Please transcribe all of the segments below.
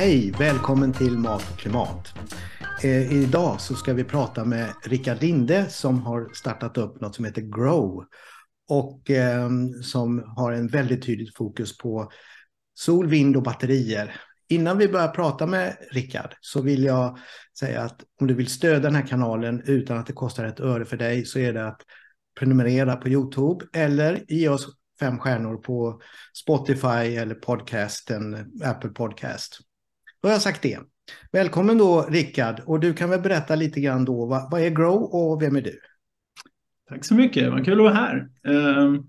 Hej! Välkommen till Mat och klimat. Eh, idag så ska vi prata med Rickard Linde som har startat upp något som heter Grow och eh, som har en väldigt tydligt fokus på sol, vind och batterier. Innan vi börjar prata med Rickard så vill jag säga att om du vill stödja den här kanalen utan att det kostar ett öre för dig så är det att prenumerera på Youtube eller ge oss fem stjärnor på Spotify eller podcasten Apple Podcast. Då har jag sagt det. Välkommen då Rickard och du kan väl berätta lite grann då vad, vad är Grow och vem är du? Tack så mycket, vad kul att vara här. Uh,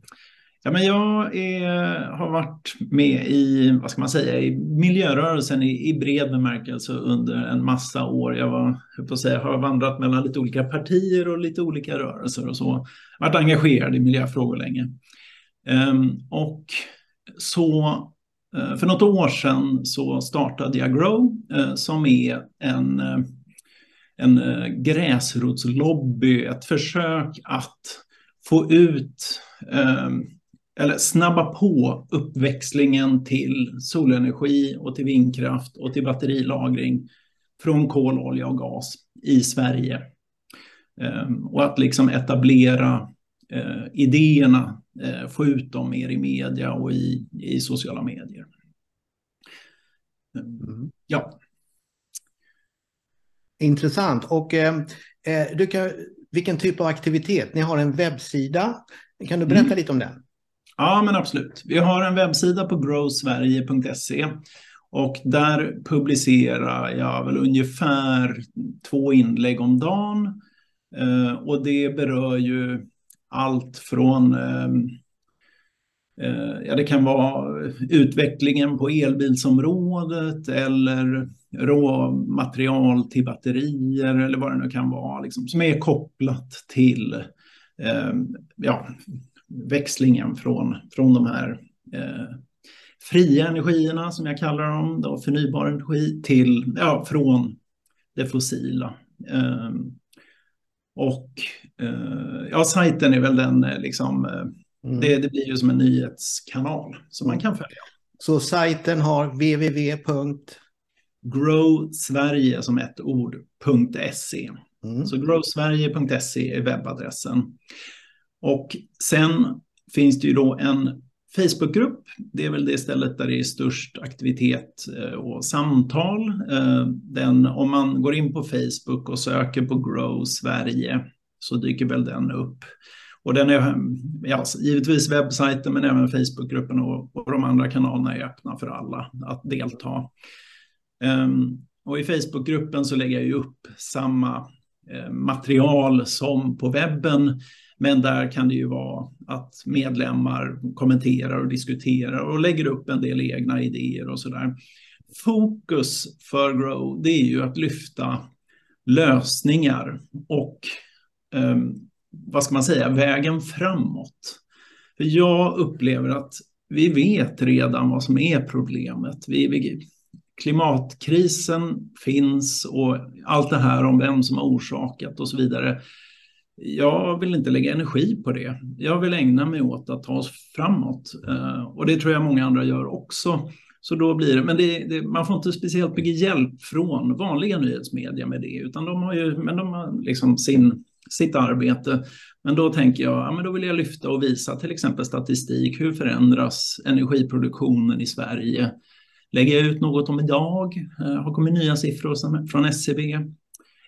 ja, men jag är, har varit med i, vad ska man säga, i miljörörelsen i, i bred bemärkelse under en massa år. Jag var, jag på säga, har vandrat mellan lite olika partier och lite olika rörelser och så. Varit engagerad i miljöfrågor länge. Um, och så Eh, för något år sedan så startade jag Grow eh, som är en, eh, en gräsrotslobby, ett försök att få ut ehm, eller snabba på uppväxlingen till solenergi och till vindkraft och till batterilagring från kol, olja och gas i Sverige. Ehm, och att liksom etablera idéerna eh, få ut dem mer i media och i, i sociala medier. Mm. Ja. Intressant. Och eh, eh, du kan, vilken typ av aktivitet? Ni har en webbsida. Kan du berätta mm. lite om den? Ja, men absolut. Vi har en webbsida på growsverige.se och där publicerar jag väl ungefär två inlägg om dagen. Eh, och det berör ju allt från ehm, eh, Ja, det kan vara utvecklingen på elbilsområdet eller råmaterial till batterier eller vad det nu kan vara, liksom, som är kopplat till eh, ja, växlingen från, från de här eh, fria energierna som jag kallar dem, då, förnybar energi, till, ja, från det fossila. Eh, och eh, ja, sajten är väl den eh, liksom, eh, mm. det, det, blir ju som en nyhetskanal som man kan följa. Så sajten har www. Growsverige som ett ord.se. Mm. Så growsverige.se är webbadressen. Och sen finns det ju då en Facebookgrupp. Det är väl det stället där det är störst aktivitet eh, och samtal. Eh, den, om man går in på Facebook och söker på Grow Sverige så dyker väl den upp. Och den är ja, givetvis webbsajten men även Facebookgruppen och, och de andra kanalerna är öppna för alla att delta. Um, och i Facebookgruppen så lägger jag ju upp samma eh, material som på webben. Men där kan det ju vara att medlemmar kommenterar och diskuterar och lägger upp en del egna idéer och sådär. Fokus för Grow, det är ju att lyfta lösningar och eh, vad ska man säga, vägen framåt. För jag upplever att vi vet redan vad som är problemet. Vi, vi, klimatkrisen finns och allt det här om vem som har orsakat och så vidare. Jag vill inte lägga energi på det. Jag vill ägna mig åt att ta oss framåt. Eh, och det tror jag många andra gör också. Så då blir det, men det, det, man får inte speciellt mycket hjälp från vanliga nyhetsmedia med det, utan de har ju men de har liksom sin sitt arbete. Men då tänker jag, ja, men då vill jag lyfta och visa till exempel statistik. Hur förändras energiproduktionen i Sverige? Lägger jag ut något om idag? Eh, har kommit nya siffror från SCB?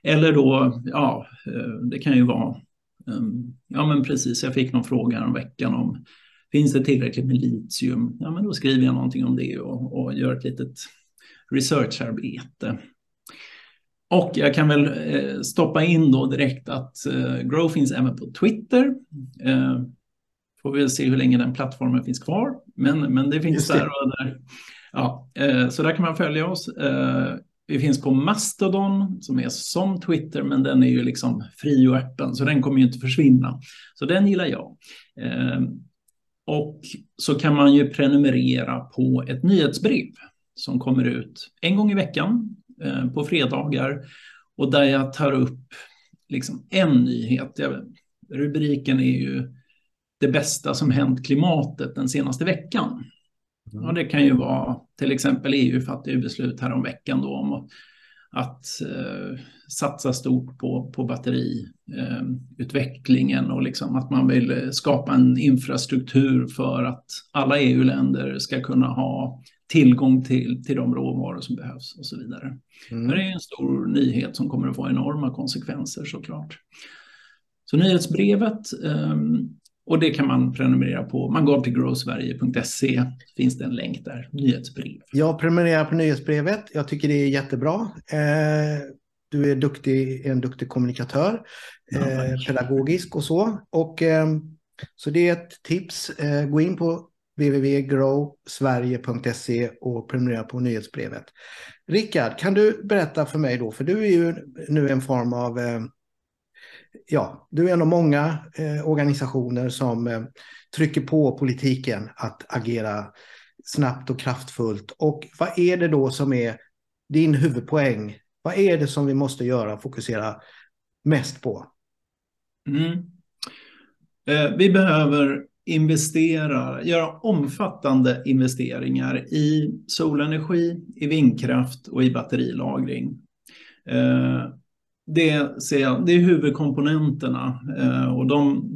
Eller då, ja, eh, det kan ju vara, ehm, ja men precis, jag fick någon fråga en veckan om finns det tillräckligt med litium? Ja, men då skriver jag någonting om det och, och gör ett litet researcharbete. Och jag kan väl eh, stoppa in då direkt att eh, Grow finns även på Twitter. Får vi se hur länge den plattformen finns kvar. Men, men det finns det. där och där. Ja, så där kan man följa oss. Vi finns på Mastodon som är som Twitter, men den är ju liksom fri och öppen, så den kommer ju inte försvinna. Så den gillar jag. Eh, och så kan man ju prenumerera på ett nyhetsbrev som kommer ut en gång i veckan Eh, på fredagar och där jag tar upp liksom en nyhet. Jag, rubriken är ju det bästa som hänt klimatet den senaste veckan. Mm. Och det kan ju vara till exempel EU fattade beslut här om veckan då om att eh, satsa stort på, på batteriutvecklingen eh, och liksom att man vill skapa en infrastruktur för att alla EU-länder ska kunna ha tillgång till, till de råvaror som behövs och så vidare. Mm. Det är en stor nyhet som kommer att få enorma konsekvenser såklart. Så nyhetsbrevet eh, och det kan man prenumerera på. Man går till growsverige.se. finns det en länk där, nyhetsbrev. Jag prenumererar på nyhetsbrevet. Jag tycker det är jättebra. Eh, du är duktig, en duktig kommunikatör, eh, pedagogisk och så. Och, eh, så det är ett tips. Eh, gå in på www.growsverige.se och prenumerera på nyhetsbrevet. Rickard, kan du berätta för mig då, för du är ju nu en form av eh, ja, du är en av många eh, organisationer som eh, trycker på politiken att agera snabbt och kraftfullt. Och vad är det då som är din huvudpoäng? Vad är det som vi måste göra och fokusera mest på? Mm. Eh, vi behöver investera, göra omfattande investeringar i solenergi, i vindkraft och i batterilagring. Eh, det, ser jag, det är huvudkomponenterna. Eh, och, de,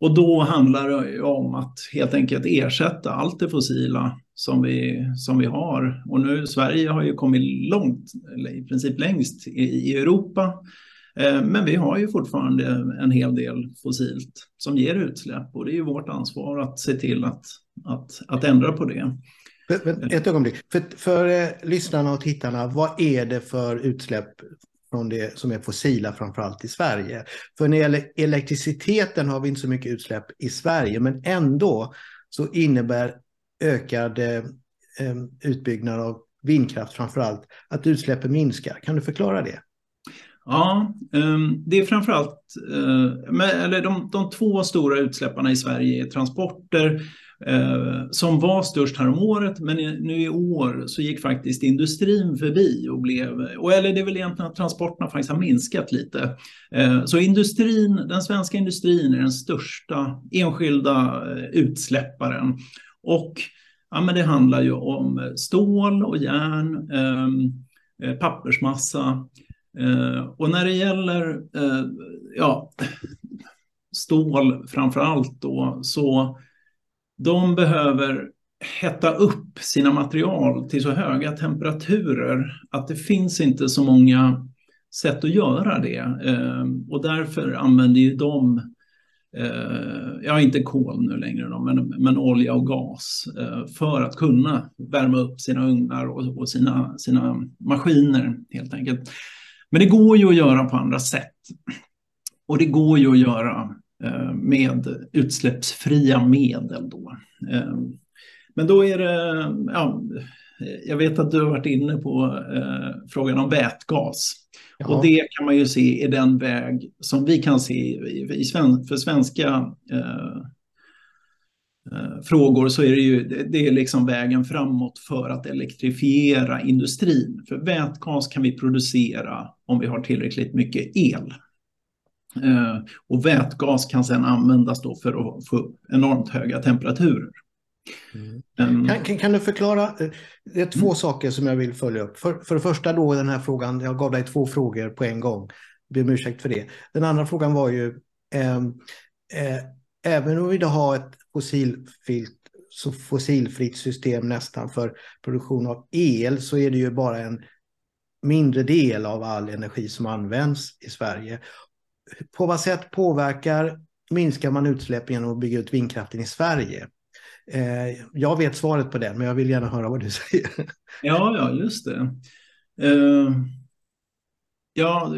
och då handlar det om att helt enkelt ersätta allt det fossila som vi, som vi har. Och nu Sverige har ju kommit långt, eller i princip längst i, i Europa. Eh, men vi har ju fortfarande en hel del fossilt som ger utsläpp och det är ju vårt ansvar att se till att, att, att ändra på det. Ett ögonblick. För, för eh, lyssnarna och tittarna, vad är det för utsläpp från det som är fossila, framförallt i Sverige. För när det gäller elektriciteten har vi inte så mycket utsläpp i Sverige, men ändå så innebär ökad eh, utbyggnad av vindkraft framförallt att utsläppen minskar. Kan du förklara det? Ja, ehm, det är framförallt, eh, eller de, de två stora utsläpparna i Sverige är transporter eh, som var störst här om året, men nu i år så gick faktiskt industrin förbi och blev, och eller det är väl egentligen att transporterna faktiskt har minskat lite. Eh, så industrin, den svenska industrin är den största enskilda eh, utsläpparen. Och ja, men det handlar ju om eh, stål och järn, eh, eh, pappersmassa. Eh, och när det gäller eh, ja, stål framför allt då, så de behöver hetta upp sina material till så höga temperaturer att det finns inte så många sätt att göra det. Ehm, och därför använder ju de, eh, ja inte kol nu längre då, men, men olja och gas eh, för att kunna värma upp sina ugnar och, och sina, sina maskiner helt enkelt. Men det går ju att göra på andra sätt. Och det går ju att göra med utsläppsfria medel. Då. Eh, men då är det, ja, jag vet att du har varit inne på eh, frågan om vätgas. Ja. Och det kan man ju se är den väg som vi kan se i, i sven, för svenska eh, frågor så är det ju det är liksom vägen framåt för att elektrifiera industrin. För vätgas kan vi producera om vi har tillräckligt mycket el. Eh, och vätgas kan sedan användas då för att få upp enormt höga temperaturer. Mm. Kan, kan, kan, du förklara? Eh, det är två mm. saker som jag vill följa upp. För, för det första då den här frågan, jag gav dig två frågor på en gång. Ber om ursäkt för det. Den andra frågan var ju, eh, eh, även om vi idag har ett fossilfritt, så fossilfritt system nästan för produktion av el så är det ju bara en mindre del av all energi som används i Sverige på vad sätt påverkar, minskar man utsläpp genom att bygga ut vindkraften i Sverige? Eh, jag vet svaret på det, men jag vill gärna höra vad du säger. Ja, ja just det. Eh, ja,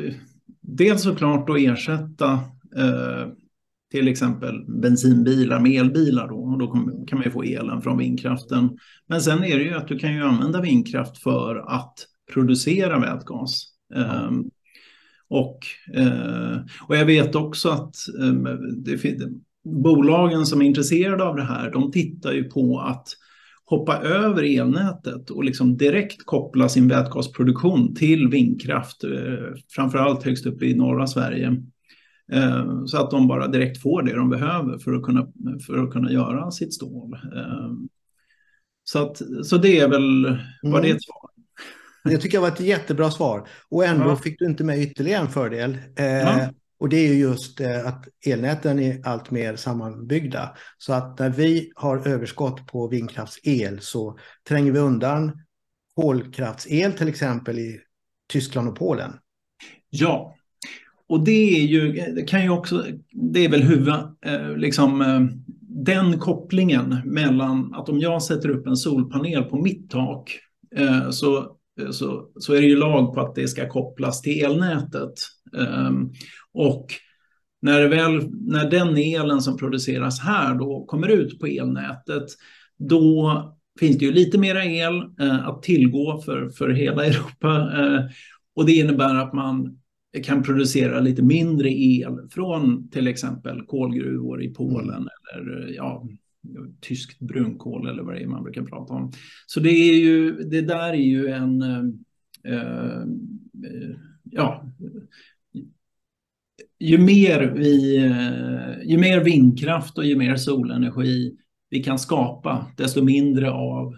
dels såklart att ersätta eh, till exempel bensinbilar med elbilar då, och då kan man ju få elen från vindkraften. Men sen är det ju att du kan ju använda vindkraft för att producera vätgas. Ja. Och, eh, och jag vet också att eh, det, bolagen som är intresserade av det här, de tittar ju på att hoppa över elnätet och liksom direkt koppla sin vätgasproduktion till vindkraft, eh, framförallt högst upp i norra Sverige. Så att de bara direkt får det de behöver för att kunna, för att kunna göra sitt stål. Så, att, så det är väl, var det ett svar? Det tycker jag var ett jättebra svar. Och ändå ja. fick du inte med ytterligare en fördel. Eh, ja. Och det är ju just eh, att elnäten är allt mer sammanbyggda. Så att när vi har överskott på vindkraftsel så tränger vi undan kolkraftsel till exempel i Tyskland och Polen. Ja, och det är ju, kan ju också, det är väl huvud, eh, liksom eh, den kopplingen mellan att om jag sätter upp en solpanel på mitt tak så så, så är det ju lag på att det ska kopplas till elnätet. Um, och när, väl, när den elen som produceras här då kommer ut på elnätet, då finns det ju lite mera el eh, att tillgå för, för hela Europa. Eh, och det innebär att man kan producera lite mindre el från till exempel kolgruvor i Polen mm. eller ja, tyskt brunkol eller vad det är man brukar prata om. Så det, är ju, det där är ju en... Eh, eh ja, ju mer, vi, eh, ju mer vindkraft och ju mer solenergi vi kan skapa, desto mindre av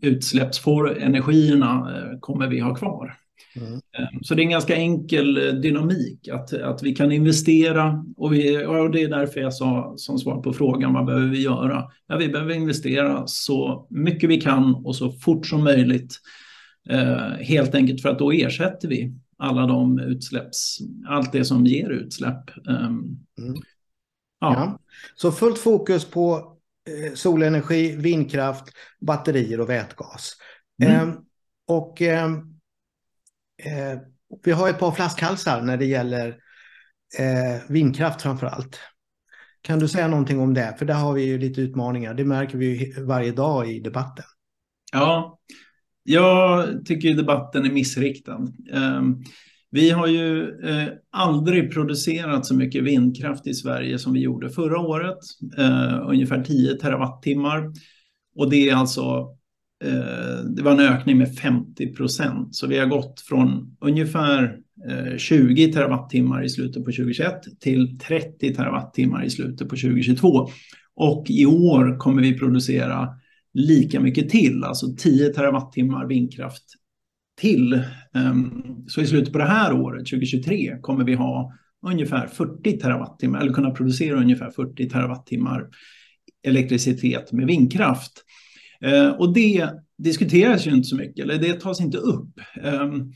utsläppsenergierna eh, kommer vi ha kvar. Mm. Ehm, så det är en ganska enkel eh, dynamik att, att vi kan investera och, vi, och det är därför jag sa som svar på frågan vad behöver vi göra? Ja, vi behöver investera så mycket vi kan och så fort som möjligt. Eh, helt enkelt för att då ersätter vi alla de utsläpps, allt det som ger utsläpp. Um, mm. ja. ja. Så fullt fokus på eh, solenergi, vindkraft, batterier och vätgas. Mm. Eh, och ehm, Eh, vi har ett par flaskhalsar när det gäller eh, vindkraft framför allt. Kan du säga någonting om det? För där har vi ju lite utmaningar. Det märker vi varje dag i debatten. Ja, jag tycker debatten är missriktad. Eh, vi har ju eh, aldrig producerat så mycket vindkraft i Sverige som vi gjorde förra året, eh, ungefär 10 terawattimmar. Och det är alltså Eh, det var en ökning med 50 procent. Så vi har gått från ungefär eh, 20 terawattimmar i slutet på 2021 till 30 terawattimmar i slutet på 2022. Och i år kommer vi producera lika mycket till, alltså 10 terawattimmar vindkraft till. Ehm, så i slutet på det här året, 2023, kommer vi ha ungefär 40 terawattimmar, eller kunna producera ungefär 40 terawattimmar elektricitet med vindkraft. Eh, och det diskuteras ju inte så mycket, eller det tas inte upp. Ehm,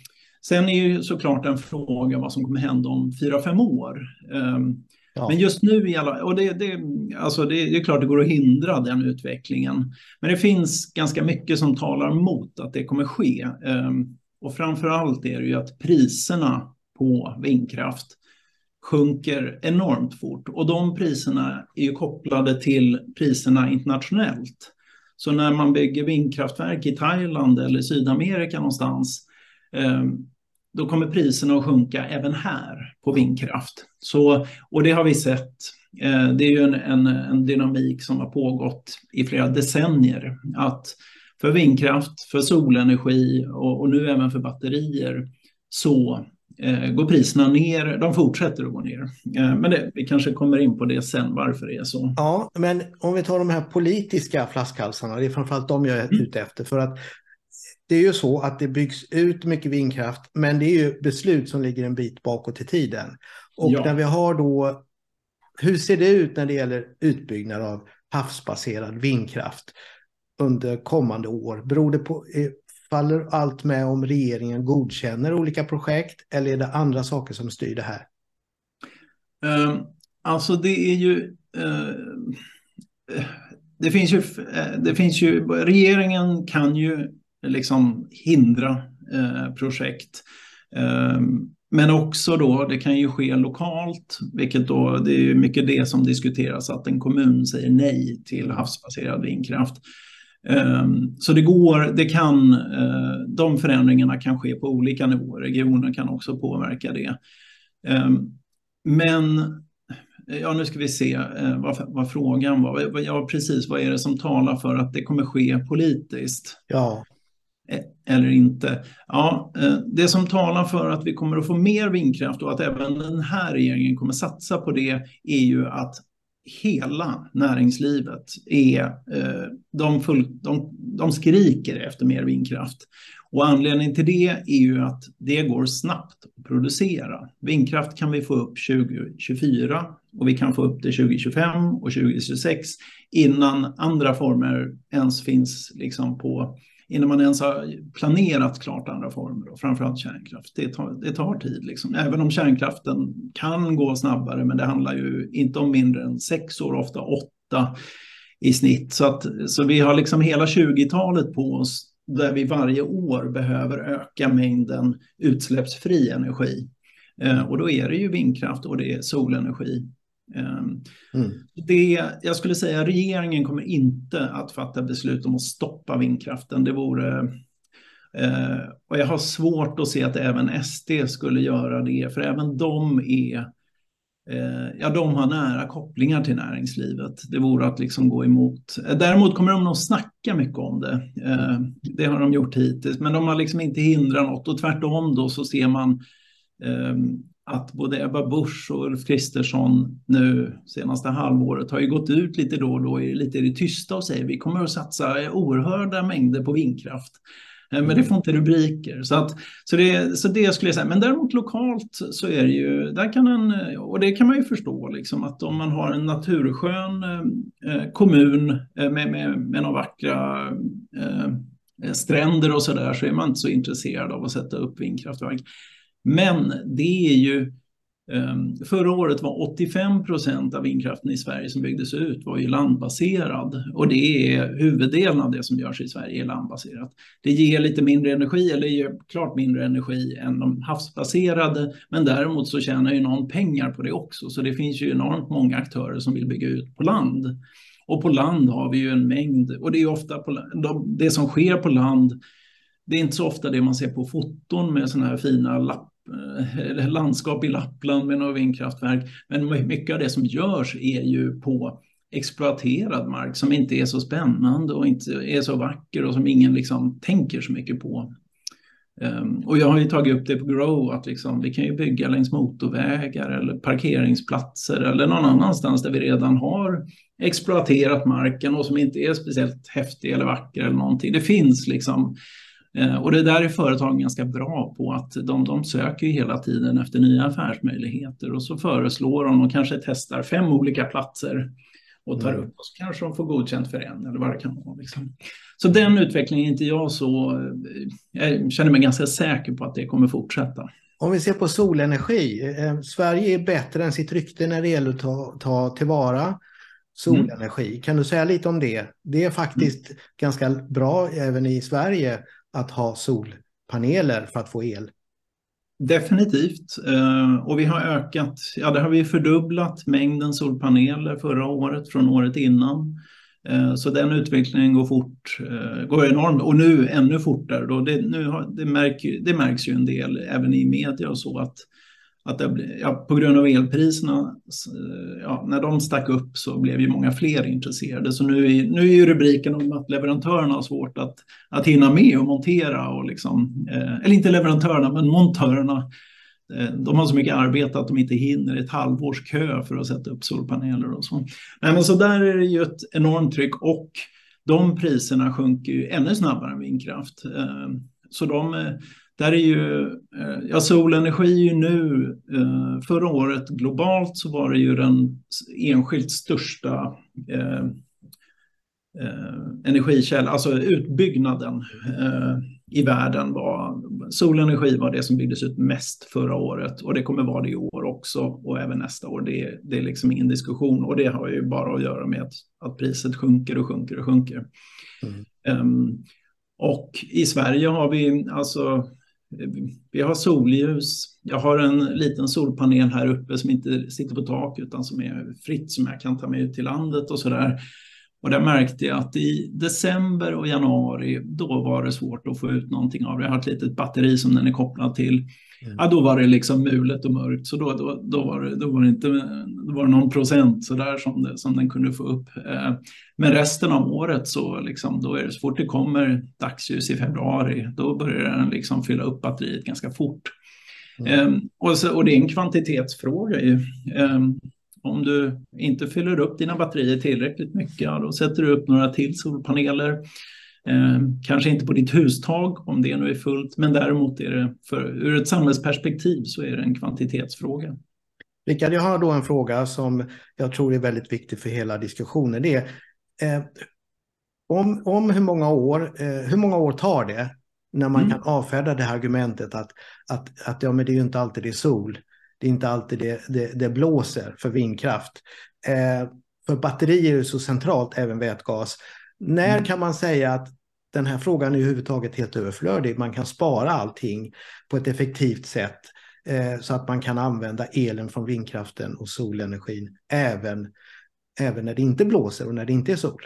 sen är ju såklart en fråga vad som kommer hända om fyra, fem år. Ehm, ja. Men just nu, i alla, och det, det, alltså det, det, är klart det går att hindra den utvecklingen. Men det finns ganska mycket som talar mot att det kommer ske. Ehm, och framför allt är det ju att priserna på vindkraft sjunker enormt fort. Och de priserna är ju kopplade till priserna internationellt. Så när man bygger vindkraftverk i Thailand eller Sydamerika någonstans, ehm, då kommer priserna att sjunka även här på vindkraft. Så, och det har vi sett. Eh, det är ju en, en, en dynamik som har pågått i flera decennier. Att för vindkraft, för solenergi och, och nu även för batterier så går priserna ner. De fortsätter att gå ner. Eh, men det, vi kanske kommer in på det sen, varför det är så. Ja, men om vi tar de här politiska flaskhalsarna, det är framförallt de jag är mm. ute efter. För att det är ju så att det byggs ut mycket vindkraft, men det är ju beslut som ligger en bit bakåt i tiden. Och ja. när vi har då, hur ser det ut när det gäller utbyggnad av havsbaserad vindkraft under kommande år? Beror det på, eh, faller allt med om regeringen godkänner olika projekt eller är det andra saker som styr det här? Ehm, alltså det är ju... Eh, det finns ju, eh, det finns ju... Regeringen kan ju liksom hindra eh, projekt. Ehm, men också då, det kan ju ske lokalt, vilket då, det är ju mycket det som diskuteras, att en kommun säger nej till havsbaserad vindkraft. Ehm, så det går, det kan, eh, de förändringarna kan ske på olika nivåer. Regioner kan också påverka det. Ehm, men Ja, nu ska vi se eh, vad, vad, frågan var. Ja, precis. Vad är det som talar för att det kommer ske politiskt? Ja. Eh, eller inte. Ja, det som talar för att vi kommer att få mer vindkraft och att även den här regeringen kommer satsa på det är ju att hela näringslivet är, eh, de, full, de, de skriker efter mer vindkraft. Och anledningen till det är ju att det går snabbt att producera. Vindkraft kan vi få upp 2024 och vi kan få upp det 2025 och 2026 innan andra former ens finns liksom på innan man ens har planerat klart andra former, och framförallt kärnkraft. Det tar, det tar tid. Liksom. Även om kärnkraften kan gå snabbare, men det handlar ju inte om mindre än sex år, ofta åtta i snitt. Så, att, så vi har liksom hela 20-talet på oss där vi varje år behöver öka mängden utsläppsfri energi. Eh, och då är det ju vindkraft och det är solenergi. Ehm, mm. Det, jag skulle säga regeringen kommer inte att fatta beslut om att stoppa vindkraften. Det vore... Eh, och jag har svårt att se att även SD skulle göra det, för även de är... Eh, ja, de har nära kopplingar till näringslivet. Det vore att liksom gå emot. Däremot kommer de nog snacka mycket om det. Eh, det har de gjort hittills, men de har liksom inte hindrat något. Och tvärtom då så ser man ehm, att både Ebba Busch och Ulf Kristersson nu senaste halvåret har ju gått ut lite då och då lite i det tysta och säger vi kommer att satsa oerhörda mängder på vindkraft. Eh, men det får inte rubriker. Så, att, så, det, så det skulle jag säga. Men däremot lokalt så är det ju, där kan en, och det kan man ju förstå, liksom, att om man har en naturskön eh, kommun eh, med, med, med några vackra eh, stränder och så där så är man inte så intresserad av att sätta upp vindkraftverk. Men det är ju ehm, Förra året var 85 procent av vindkraften i Sverige som byggdes ut var ju landbaserad och det är huvuddelen av det som görs i Sverige är landbaserat. Det ger lite mindre energi eller ger klart mindre energi än de havsbaserade men däremot så tjänar ju någon pengar på det också så det finns ju enormt många aktörer som vill bygga ut på land. Och på land har vi ju en mängd och det är ofta på, det som sker på land det är inte så ofta det man ser på foton med sådana här fina lappar. Eh, landskap i Lappland med några vindkraftverk. Men mycket av det som görs är ju på exploaterad mark som inte är så spännande och inte är så vacker och som ingen liksom tänker så mycket på. Um, och jag har ju tagit upp det på Grow att liksom, vi kan ju bygga längs motorvägar eller parkeringsplatser eller någon annanstans där vi redan har exploaterat marken och som inte är speciellt häftig eller vacker eller någonting. Det finns liksom Eh, och det där är företagen ganska bra på att de, de söker hela tiden efter nya affärsmöjligheter och så föreslår de och kanske testar fem olika platser och tar mm. upp och så kanske de får godkänt för en eller vad det kan vara. Liksom. Så den utvecklingen är inte jag så... Eh, jag känner mig ganska säker på att det kommer fortsätta. Om vi ser på solenergi. Eh, Sverige är bättre än sitt rykte när det gäller att ta, ta tillvara solenergi. Mm. Kan du säga lite om det? Det är faktiskt mm. ganska bra även i Sverige att ha solpaneler för att få el? Definitivt. Eh, och vi har ökat, ja det har vi fördubblat mängden solpaneler förra året från året innan. Eh, så den utvecklingen går fort, eh, går enormt och nu ännu fortare. Då. Det, nu har, det, märk, det märks ju en del även i media och så att att det, ja, på grund av elpriserna, ja, när de stack upp så blev ju många fler intresserade. Så nu är, nu är ju rubriken om att leverantörerna har svårt att, att hinna med och montera. Och liksom, eh, eller inte leverantörerna, men montörerna. Eh, de har så mycket arbete att de inte hinner ett halvårs kö för att sätta upp solpaneler och så. Nej, men så där är det ju ett enormt tryck och de priserna sjunker ju ännu snabbare än vindkraft. Eh, så de eh, där är ju, eh, ja solenergi är ju nu, eh, förra året globalt så var det ju den enskilt största eh, energikälla, alltså utbyggnaden i världen var, solenergi var det som byggdes ut mest förra året och det kommer vara det i år också och även nästa år. Det, det är liksom ingen diskussion och det har ju bara att göra med att, att priset sjunker och sjunker och sjunker. Mm. Um, och i Sverige har vi alltså vi har solljus. Jag har en liten solpanel här uppe som inte sitter på tak utan som är fritt som jag kan ta med ut till landet och så där. Och där märkte jag att i december och januari då var det svårt att få ut någonting av det. Jag har ett litet batteri som den är kopplad till. Mm. Ja, då var det liksom mulet och mörkt, så då, då, då, var, det, då var det inte då var det någon procent så där som, det, som den kunde få upp. Eh, men resten av året så, liksom, då är det så fort det kommer dagsljus i februari, då börjar den liksom fylla upp batteriet ganska fort. Mm. Um, och, så, och det är en kvantitetsfråga ju. Um, Om du inte fyller upp dina batterier tillräckligt mycket, då sätter du upp några till solpaneler. Eh, kanske inte på ditt hustag om det nu är fullt, men däremot är det för, ur ett samhällsperspektiv så är det en kvantitetsfråga. Rickard, jag har då en fråga som jag tror är väldigt viktig för hela diskussionen. Det är, eh, om, om hur många år, eh, hur många år tar det när man mm. kan avfärda det här argumentet att, att, att ja, men det är ju inte alltid det är sol, det är inte alltid det, det, det blåser för vindkraft. Eh, för batterier är så centralt, även vätgas. När mm. kan man säga att den här frågan är överhuvudtaget helt överflödig? Man kan spara allting på ett effektivt sätt eh, så att man kan använda elen från vindkraften och solenergin även, även när det inte blåser och när det inte är sol.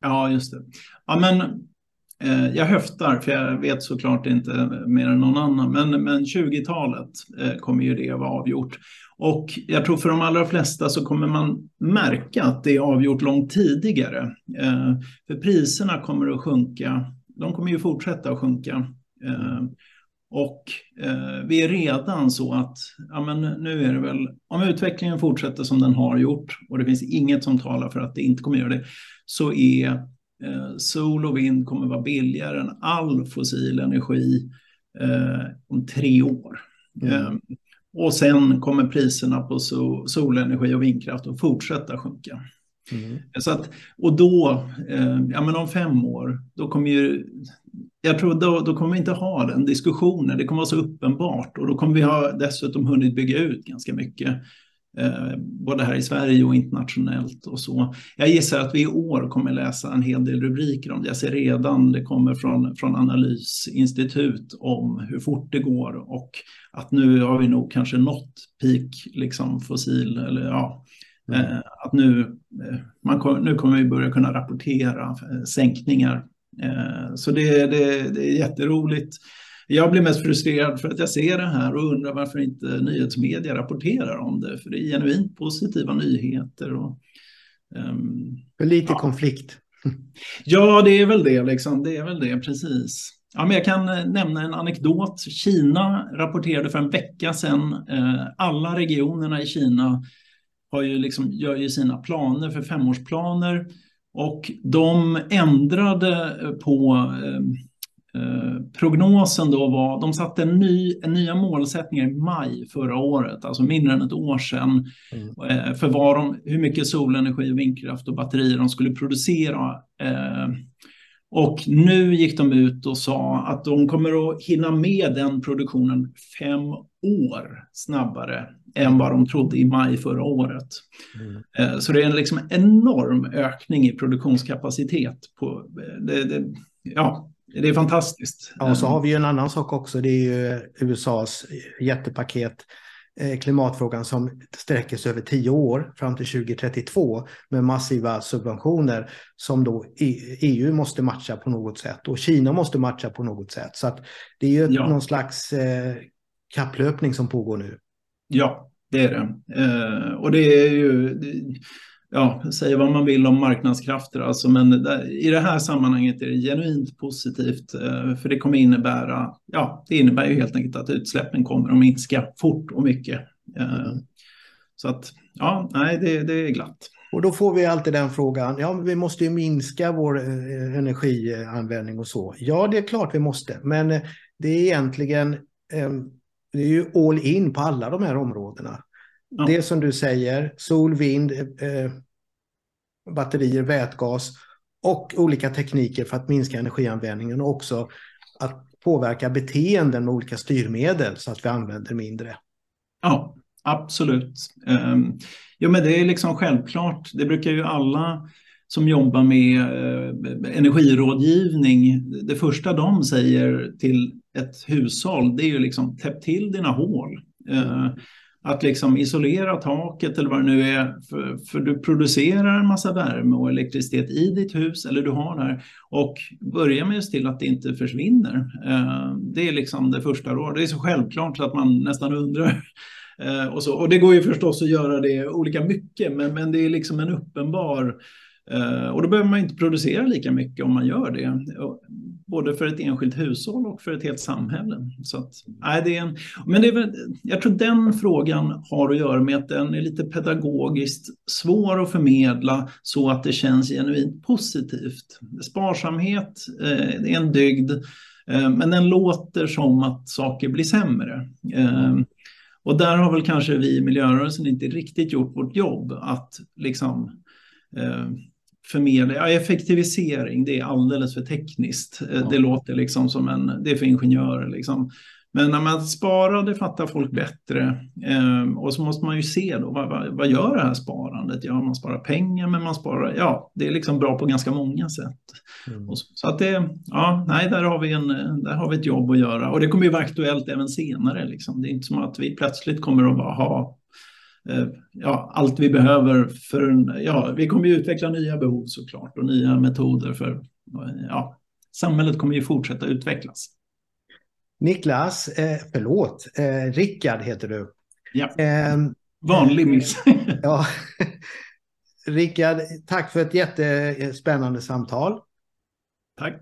Ja, just det. Ja, men Eh, jag höftar, för jag vet såklart inte mer än någon annan, men, men 20-talet eh, kommer ju det att vara avgjort. Och jag tror för de allra flesta så kommer man märka att det är avgjort långt tidigare. Eh, för priserna kommer att sjunka. De kommer ju fortsätta att sjunka. Och vi är redan så att ja, men nu är det väl, om utvecklingen fortsätter som den har gjort och det finns inget som talar för att det inte kommer göra det, så är sol och vind kommer vara billigare än all fossil energi eh, om tre år. Mm. Eh, och sen kommer priserna på sol, solenergi och vindkraft att fortsätta sjunka. Mm. Så att, och då, eh, ja men om fem år, då kommer ju jag tror då, då kommer vi inte ha den diskussionen. Det kommer vara så uppenbart och då kommer vi ha dessutom hunnit bygga ut ganska mycket. Eh, både här i Sverige och internationellt och så. Jag gissar att vi i år kommer läsa en hel del rubriker om det. Jag ser redan det kommer från, från analysinstitut om hur fort det går och att nu har vi nog kanske nått peak liksom fossil eller ja, mm. eh, att nu, eh, man, nu kommer vi börja kunna rapportera eh, sänkningar Eh, så det, det, det är jätteroligt. Jag blir mest frustrerad för att jag ser det här och undrar varför inte nyhetsmedia rapporterar om det. För det är genuint positiva nyheter. Och, um, för lite ja. konflikt. Ja, det är väl det. Liksom. Det är väl det, precis. Ja, men jag kan eh, nämna en anekdot. Kina rapporterade för en vecka sedan. Eh, alla regionerna i Kina har ju liksom, gör ju sina planer för femårsplaner. Och de ändrade på eh, eh, prognosen då var, de satte en ny, en nya målsättningar i maj förra året, alltså mindre än ett år sedan, mm. eh, för vad de, hur mycket solenergi, vindkraft och batterier de skulle producera. Eh, och nu gick de ut och sa att de kommer att hinna med den produktionen fem år snabbare än vad de trodde i maj förra året. Mm. Eh, så det är en liksom enorm ökning i produktionskapacitet. På, det, det, ja, det är fantastiskt. Ja, och så har vi ju en annan sak också. Det är ju USAs jättepaket eh, klimatfrågan som sträcker sig över tio år fram till 2032 med massiva subventioner som då EU e måste matcha på något sätt och Kina måste matcha på något sätt. Så att det är ju ja. någon slags eh, kapplöpning som pågår nu. Ja, det är det. Eh, och det är ju, ja, säga vad man vill om marknadskrafter, alltså, men i det här sammanhanget är det genuint positivt, eh, för det kommer innebära, ja, det innebär ju helt enkelt att utsläppen kommer att minska fort och mycket. Eh, så att, ja, nej, det, det är glatt. Och då får vi alltid den frågan, ja vi måste ju minska vår eh, energianvändning och så. Ja, det är klart vi måste, men det är egentligen det är ju all in på alla de här områdena. Ja. Det som du säger, sol, vind, eh, batterier, vätgas och olika tekniker för att minska energianvändningen och också att påverka beteenden med olika styrmedel så att vi använder mindre. Ja, absolut. Um, jo, men det är liksom självklart. Det brukar ju alla som jobbar med eh, energirådgivning, det första de säger till ett hushåll, det är ju liksom täpp till dina hål. Eh, att liksom isolera taket eller vad det nu är, för, för, du producerar en massa värme och elektricitet i ditt hus eller du har där och börja med att se till att det inte försvinner. Eh, det är liksom det första rådet. Det är så självklart så att man nästan undrar. Eh, och, så. och det går ju förstås att göra det olika mycket, men, men det är liksom en uppenbar Eh, och då behöver man inte producera lika mycket om man gör det. Eh, både för ett enskilt hushåll och för ett helt samhälle. Så att, nej, det är en, men det är väl, jag tror den frågan har att göra med att den är lite pedagogiskt svår att förmedla så att det känns genuint positivt. Sparsamhet eh, är en dygd, eh, men den låter som att saker blir sämre. Eh, och där har väl kanske vi i miljörörelsen inte riktigt gjort vårt jobb att liksom förmedla, ja, effektivisering, det är alldeles för tekniskt. Eh, ja. Det låter liksom som en, det är för ingenjörer liksom. Men när man sparar, det fattar folk bättre. Eh, och så måste man ju se då, vad, vad, vad, gör det här sparandet? Ja, man sparar pengar, men man sparar, ja, det är liksom bra på ganska många sätt. Mm. Så, så, att det, ja, nej, där har, vi en, där har vi ett jobb att göra. Och det kommer ju vara aktuellt även senare. Liksom. Det är inte som att vi plötsligt kommer att bara ha ja, allt vi behöver för, ja, vi kommer ju utveckla nya behov såklart och nya metoder för, ja, samhället kommer ju fortsätta utvecklas. Niklas, eh, förlåt, eh, Rickard heter du. Ja, eh, vanlig miss. ja. Rickard, tack för ett jättespännande samtal. Tack.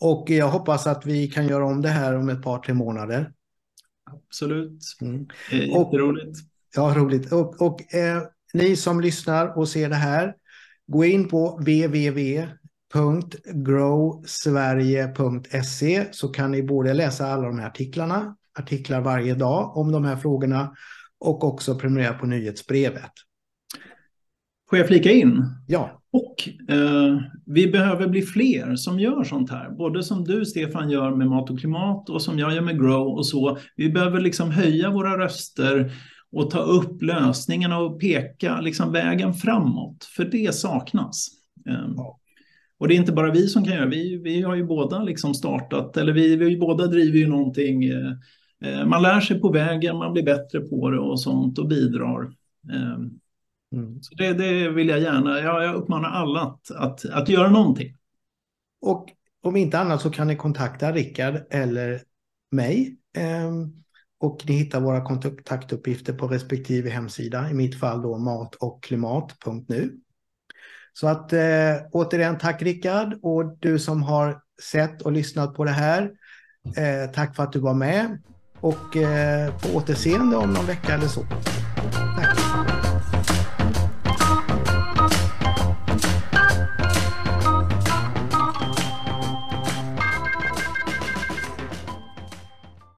Och jag hoppas att vi kan göra om det här om ett par, tre månader. Absolut. Mm. Eh, jätteroligt. Ja, roligt. Och, och eh, ni som lyssnar och ser det här, gå in på www.growsverige.se så kan ni både läsa alla de här artiklarna, artiklar varje dag om de här frågorna och också prenumerera på nyhetsbrevet. Får jag flika in? Ja. Och eh, vi behöver bli fler som gör sånt här. Både som du Stefan gör med Mat och klimat och som jag gör med Grow och så. Vi behöver liksom höja våra röster och ta upp lösningarna och peka liksom vägen framåt, för det saknas. Ehm, ja. Och det är inte bara vi som kan göra vi, vi har ju båda liksom startat, eller vi, vi båda driver ju någonting. Eh, eh, man lär sig på vägen, man blir bättre på det och sånt och bidrar. Ehm, mm. Så det, det, vill jag gärna, jag, jag uppmanar alla att, att, att göra någonting. Och om inte annat så kan ni kontakta Rickard eller mig. Um och ni hittar våra kontaktuppgifter på respektive hemsida, i mitt fall då mat och klimat.nu. Så att eh, återigen tack Rickard och du som har sett och lyssnat på det här. Eh, tack för att du var med och eh, på återseende om någon vecka eller så.